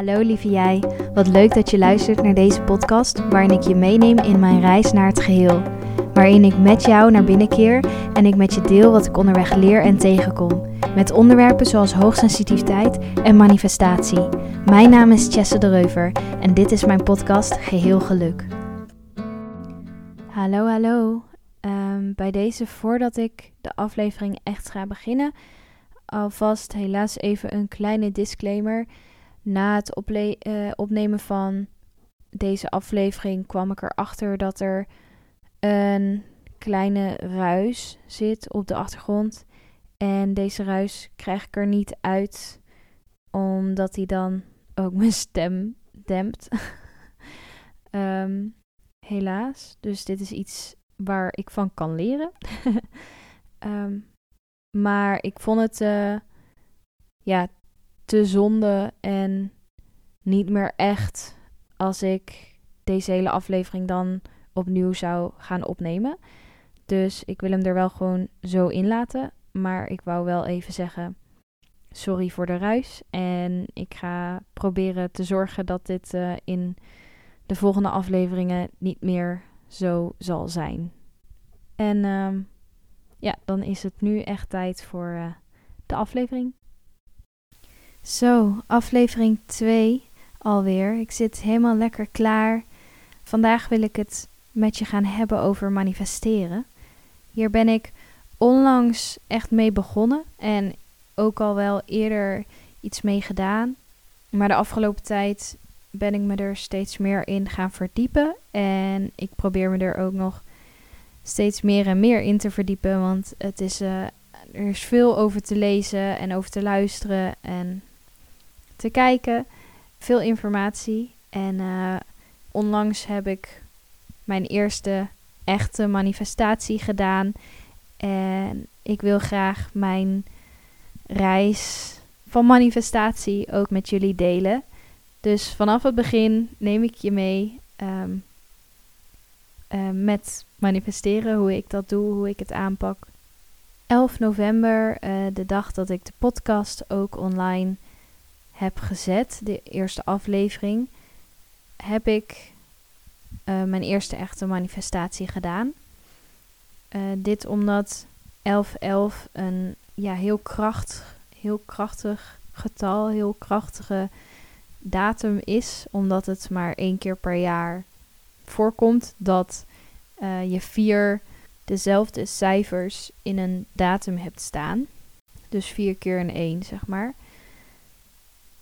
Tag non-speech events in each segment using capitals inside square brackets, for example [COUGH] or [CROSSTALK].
Hallo lieve jij, wat leuk dat je luistert naar deze podcast waarin ik je meeneem in mijn reis naar het geheel. Waarin ik met jou naar binnen keer en ik met je deel wat ik onderweg leer en tegenkom. Met onderwerpen zoals hoogsensitiviteit en manifestatie. Mijn naam is Chesse de Reuver en dit is mijn podcast Geheel Geluk. Hallo, hallo. Ehm, bij deze, voordat ik de aflevering echt ga beginnen, alvast helaas even een kleine disclaimer. Na het uh, opnemen van deze aflevering kwam ik erachter dat er een kleine ruis zit op de achtergrond. En deze ruis krijg ik er niet uit, omdat hij dan ook mijn stem dempt. um, [LAUGHS] helaas. Dus dit is iets waar ik van kan leren. um, [LAUGHS] maar ik vond het uh, ja, te zonde en niet meer echt als ik deze hele aflevering dan opnieuw zou gaan opnemen. Dus ik wil hem er wel gewoon zo in laten. Maar ik wou wel even zeggen: sorry voor de ruis. En ik ga proberen te zorgen dat dit uh, in de volgende afleveringen niet meer zo zal zijn. En um, ja, dan is het nu echt tijd voor uh, de aflevering. Zo, aflevering 2 alweer. Ik zit helemaal lekker klaar. Vandaag wil ik het met je gaan hebben over manifesteren. Hier ben ik onlangs echt mee begonnen en ook al wel eerder iets mee gedaan. Maar de afgelopen tijd ben ik me er steeds meer in gaan verdiepen. En ik probeer me er ook nog steeds meer en meer in te verdiepen. Want het is, uh, er is veel over te lezen en over te luisteren en te kijken. Veel informatie. En uh, onlangs heb ik mijn eerste echte manifestatie gedaan. En ik wil graag mijn reis van manifestatie ook met jullie delen. Dus vanaf het begin neem ik je mee um, uh, met manifesteren, hoe ik dat doe, hoe ik het aanpak. 11 november, uh, de dag dat ik de podcast ook online heb gezet, de eerste aflevering, heb ik uh, mijn eerste echte manifestatie gedaan. Uh, dit omdat 1111 een ja, heel, krachtig, heel krachtig getal, heel krachtige datum is, omdat het maar één keer per jaar voorkomt dat uh, je vier dezelfde cijfers in een datum hebt staan. Dus vier keer een één, zeg maar.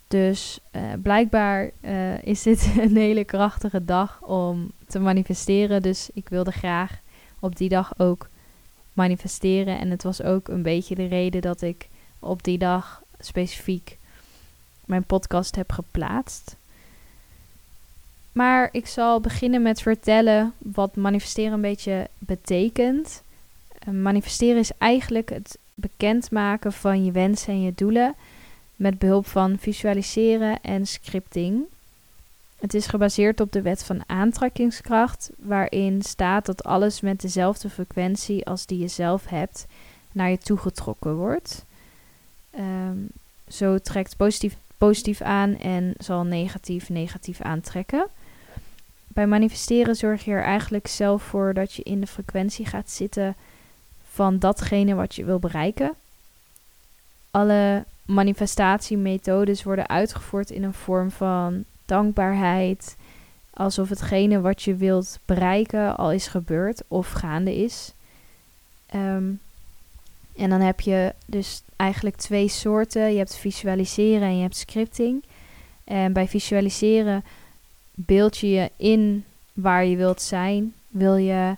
Dus uh, blijkbaar uh, is dit [LAUGHS] een hele krachtige dag om te manifesteren. Dus ik wilde graag op die dag ook manifesteren. En het was ook een beetje de reden dat ik op die dag specifiek mijn podcast heb geplaatst. Maar ik zal beginnen met vertellen wat manifesteren een beetje betekent. manifesteren is eigenlijk het bekendmaken van je wensen en je doelen met behulp van visualiseren en scripting. Het is gebaseerd op de wet van aantrekkingskracht, waarin staat dat alles met dezelfde frequentie als die je zelf hebt naar je toe getrokken wordt. Um, zo trekt positief positief aan en zal negatief negatief aantrekken. Bij manifesteren zorg je er eigenlijk zelf voor dat je in de frequentie gaat zitten van datgene wat je wil bereiken. Alle manifestatiemethodes worden uitgevoerd in een vorm van dankbaarheid, alsof hetgene wat je wilt bereiken al is gebeurd of gaande is. Um, en dan heb je dus eigenlijk twee soorten. Je hebt visualiseren en je hebt scripting. En bij visualiseren beeld je je in waar je wilt zijn. Wil je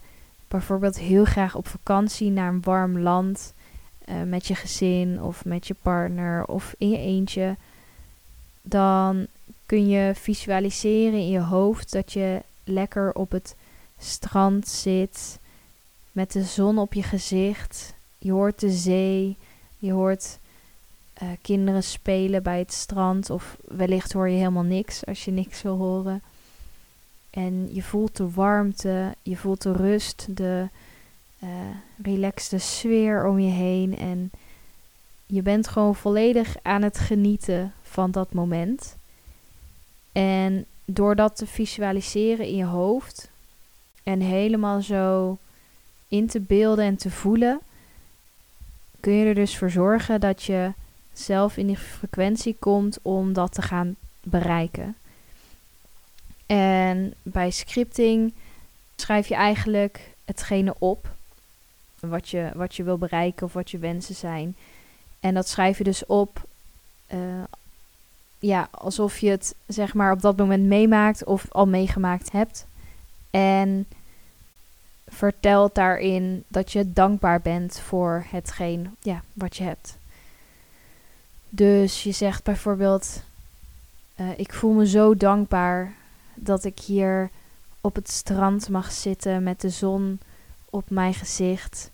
bijvoorbeeld heel graag op vakantie naar een warm land uh, met je gezin of met je partner of in je eentje, dan kun je visualiseren in je hoofd dat je lekker op het strand zit met de zon op je gezicht je hoort de zee, je hoort uh, kinderen spelen bij het strand. Of wellicht hoor je helemaal niks als je niks wil horen. En je voelt de warmte, je voelt de rust, de uh, relaxte sfeer om je heen. En je bent gewoon volledig aan het genieten van dat moment. En door dat te visualiseren in je hoofd en helemaal zo in te beelden en te voelen, kun je er dus voor zorgen dat je zelf in die frequentie komt om dat te gaan bereiken. En bij scripting schrijf je eigenlijk hetgene op wat je, wat je wil bereiken of wat je wensen zijn. En dat schrijf je dus op, uh, ja, alsof je het zeg maar op dat moment meemaakt of al meegemaakt hebt. En vertelt daarin dat je dankbaar bent voor hetgeen ja, wat je hebt. Dus je zegt bijvoorbeeld: uh, Ik voel me zo dankbaar dat ik hier op het strand mag zitten met de zon op mijn gezicht.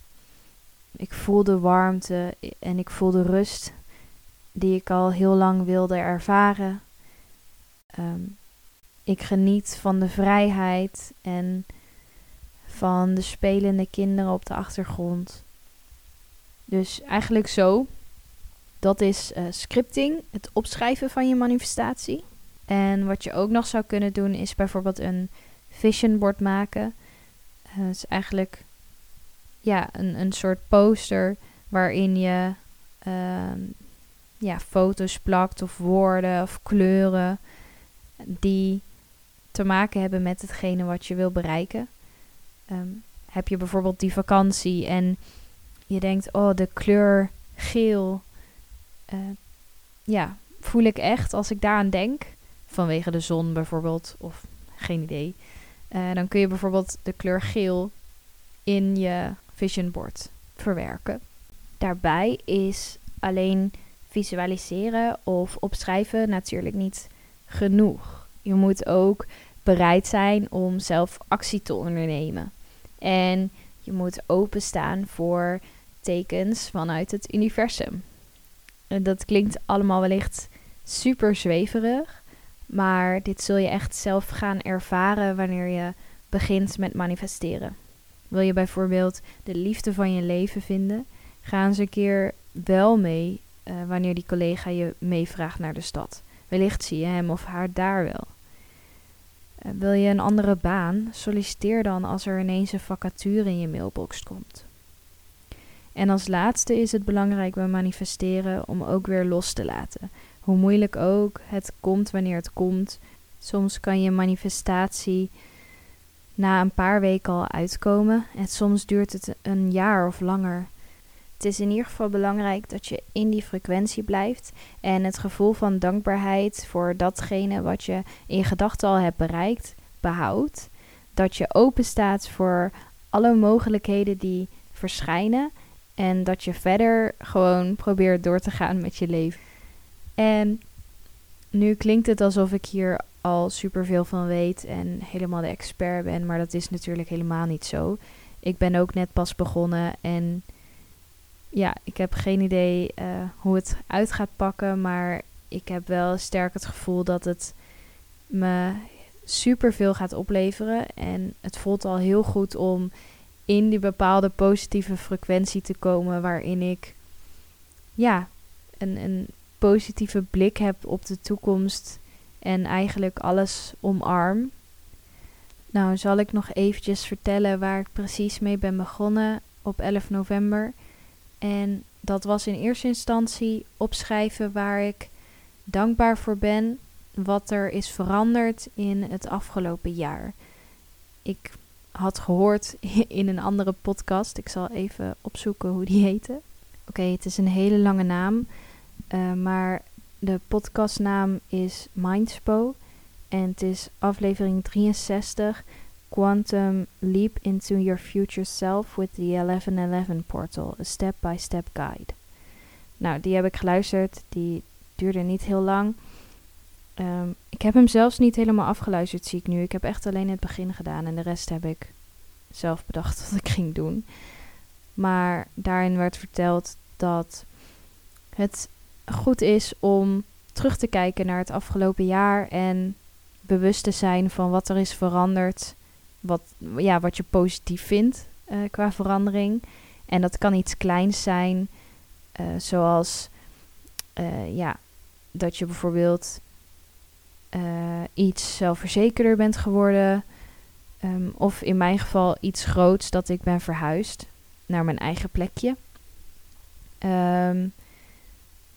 Ik voel de warmte en ik voel de rust die ik al heel lang wilde ervaren. Um, ik geniet van de vrijheid en van de spelende kinderen op de achtergrond. Dus eigenlijk zo. Dat is uh, scripting, het opschrijven van je manifestatie. En wat je ook nog zou kunnen doen is bijvoorbeeld een vision board maken. Uh, is eigenlijk ja, een, een soort poster waarin je uh, ja, foto's plakt of woorden of kleuren die te maken hebben met hetgene wat je wil bereiken. Um, heb je bijvoorbeeld die vakantie en je denkt, oh, de kleur geel, uh, ja, voel ik echt als ik daaraan denk, vanwege de zon bijvoorbeeld, of geen idee. Uh, dan kun je bijvoorbeeld de kleur geel in je vision board verwerken. Daarbij is alleen visualiseren of opschrijven natuurlijk niet genoeg. Je moet ook bereid zijn om zelf actie te ondernemen. En je moet openstaan voor tekens vanuit het universum. En dat klinkt allemaal wellicht super zweverig, maar dit zul je echt zelf gaan ervaren wanneer je begint met manifesteren. Wil je bijvoorbeeld de liefde van je leven vinden? Ga eens een keer wel mee uh, wanneer die collega je meevraagt naar de stad. Wellicht zie je hem of haar daar wel. Uh, wil je een andere baan? Solliciteer dan als er ineens een vacature in je mailbox komt. En als laatste is het belangrijk bij manifesteren om ook weer los te laten. Hoe moeilijk ook, het komt wanneer het komt. Soms kan je manifestatie na een paar weken al uitkomen en soms duurt het een jaar of langer. Het is in ieder geval belangrijk dat je in die frequentie blijft en het gevoel van dankbaarheid voor datgene wat je in gedachten al hebt bereikt behoudt. Dat je open staat voor alle mogelijkheden die verschijnen en dat je verder gewoon probeert door te gaan met je leven. En nu klinkt het alsof ik hier al superveel van weet en helemaal de expert ben, maar dat is natuurlijk helemaal niet zo. Ik ben ook net pas begonnen en ja, ik heb geen idee uh, hoe het uit gaat pakken, maar ik heb wel sterk het gevoel dat het me superveel gaat opleveren. En het voelt al heel goed om in die bepaalde positieve frequentie te komen waarin ik ja, een, een positieve blik heb op de toekomst en eigenlijk alles omarm. Nou, zal ik nog eventjes vertellen waar ik precies mee ben begonnen op 11 november. En dat was in eerste instantie opschrijven waar ik dankbaar voor ben, wat er is veranderd in het afgelopen jaar. Ik had gehoord [LAUGHS] in een andere podcast, ik zal even opzoeken hoe die heette. Oké, het is een hele lange naam, uh, maar de podcastnaam is Mindspo en het is aflevering 63 Quantum Leap into Your Future Self with the 1111 Portal, a step-by-step guide. Nou, die heb ik geluisterd. Die duurde niet heel lang. Um, ik heb hem zelfs niet helemaal afgeluisterd, zie ik nu. Ik heb echt alleen het begin gedaan en de rest heb ik zelf bedacht wat ik ging doen. Maar daarin werd verteld dat het goed is om terug te kijken naar het afgelopen jaar en bewust te zijn van wat er is veranderd wat, ja, wat je positief vindt uh, qua verandering. En dat kan iets kleins zijn, uh, zoals uh, ja, dat je bijvoorbeeld iets zelfverzekerder bent geworden. Ehm, of in mijn geval iets groots dat ik ben verhuisd naar mijn eigen plekje. Ehm,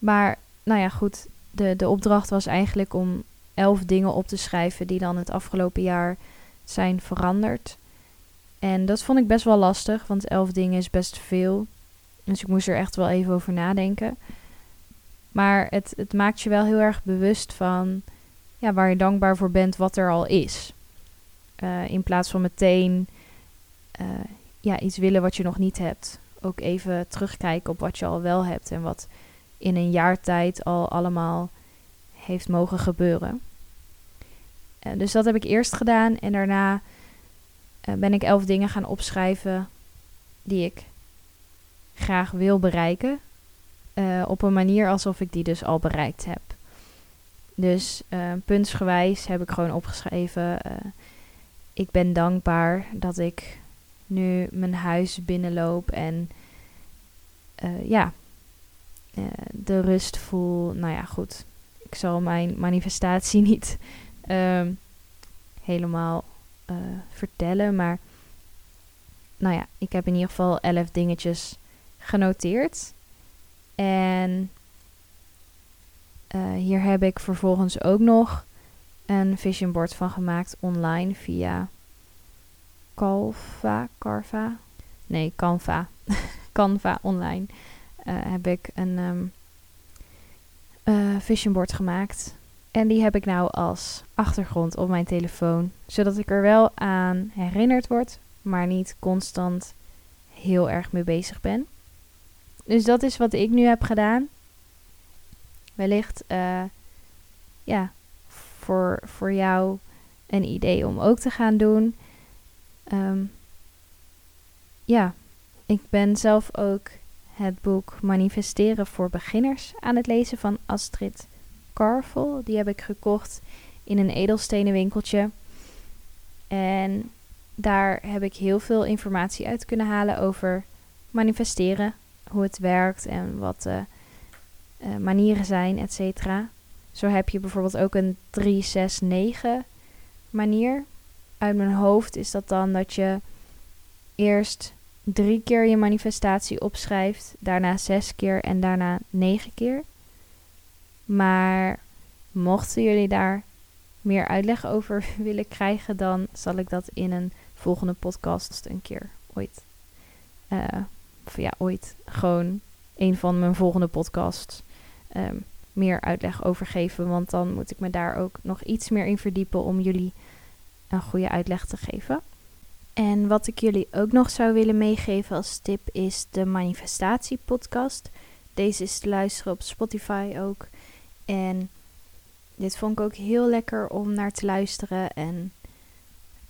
maar nou ja, goed. De, de opdracht was eigenlijk om elf dingen op te schrijven die dan het afgelopen jaar zijn veranderd. En dat vond ik best wel lastig, want elf dingen is best veel. Dus ik moest er echt wel even over nadenken. Maar het, het maakt je wel heel erg bewust van ja, waar je dankbaar voor bent, wat er al is. Uh, in plaats van meteen uh, ja, iets willen wat je nog niet hebt. Ook even terugkijken op wat je al wel hebt en wat in een jaar tijd al allemaal heeft mogen gebeuren. Uh, dus dat heb ik eerst gedaan en daarna ben ik elf dingen gaan opschrijven die ik graag wil bereiken. op een manier alsof ik die dus al bereikt heb. Dus puntsgewijs heb ik gewoon opgeschreven. Ik ben dankbaar dat ik nu mijn huis binnenloop en ja, de rust voel. Nou ja, goed. Ik zal mijn manifestatie [LAUGHS] niet um, helemaal vertellen, maar nou ja, ik heb in ieder geval elf dingetjes genoteerd. En uh, hier heb ik vervolgens ook nog een vision board van gemaakt online via Calva, Carva. Nee, Canva. [LAUGHS] Canva online. Uh, heb ik een um, vision board gemaakt. En die heb ik nou als achtergrond op mijn telefoon. Zodat ik er wel aan herinnerd word, maar niet constant heel erg mee bezig ben. Dus dat is wat ik nu heb gedaan wellicht uh, ja, voor, voor jou een idee om ook te gaan doen. Um, ja, ik ben zelf ook het boek Manifesteren voor Beginners aan het lezen van Astrid Carvel. Die heb ik gekocht in een edelstenen winkeltje. En daar heb ik heel veel informatie uit kunnen halen over manifesteren, hoe het werkt en wat de uh, manieren zijn, et cetera. Zo heb je bijvoorbeeld ook een 369 manier. Uit mijn hoofd is dat dan dat je eerst drie keer je manifestatie opschrijft, daarna zes keer en daarna negen keer. Maar mochten jullie daar meer uitleg over [LAUGHS] willen krijgen, dan zal ik dat in een volgende podcast een keer ooit. Uh, of ja, ooit. Gewoon een van mijn volgende podcasts um, meer uitleg over geven. Want dan moet ik me daar ook nog iets meer in verdiepen om jullie een goede uitleg te geven. En wat ik jullie ook nog zou willen meegeven als tip is de manifestatie podcast. Deze is te luisteren op Spotify ook. En dit vond ik ook heel lekker om naar te luisteren. En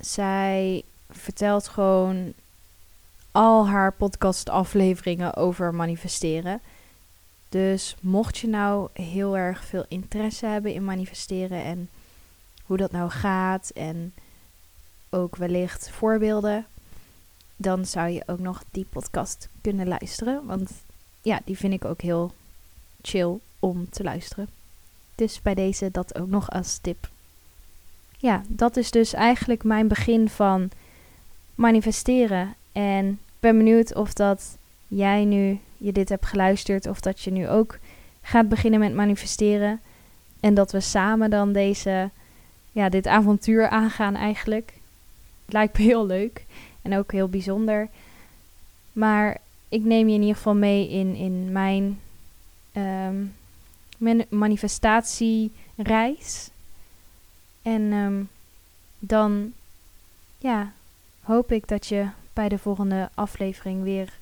zij vertelt gewoon al haar podcastafleveringen over manifesteren. Dus mocht je nou heel erg veel interesse hebben in manifesteren en hoe dat nou gaat en ook wellicht voorbeelden, dan zou je ook nog die podcast kunnen luisteren. Want ja, die vind ik ook heel chill om te luisteren. Dus bij deze dat ook nog als tip. Ja, dat is dus eigenlijk mijn begin van manifesteren. En ik ben benieuwd of dat jij nu je dit hebt geluisterd of dat je nu ook gaat beginnen met manifesteren. En dat we samen dan deze, ja, dit avontuur aangaan eigenlijk. Het lijkt me heel leuk en ook heel bijzonder. Maar ik neem je in ieder geval mee in, in mijn um, manifestatiereis. En um, dan ja, hoop ik dat je bij de volgende aflevering weer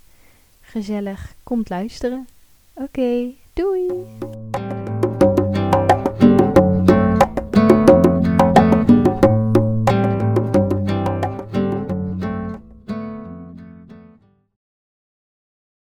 gezellig komt luisteren. Oké, doei!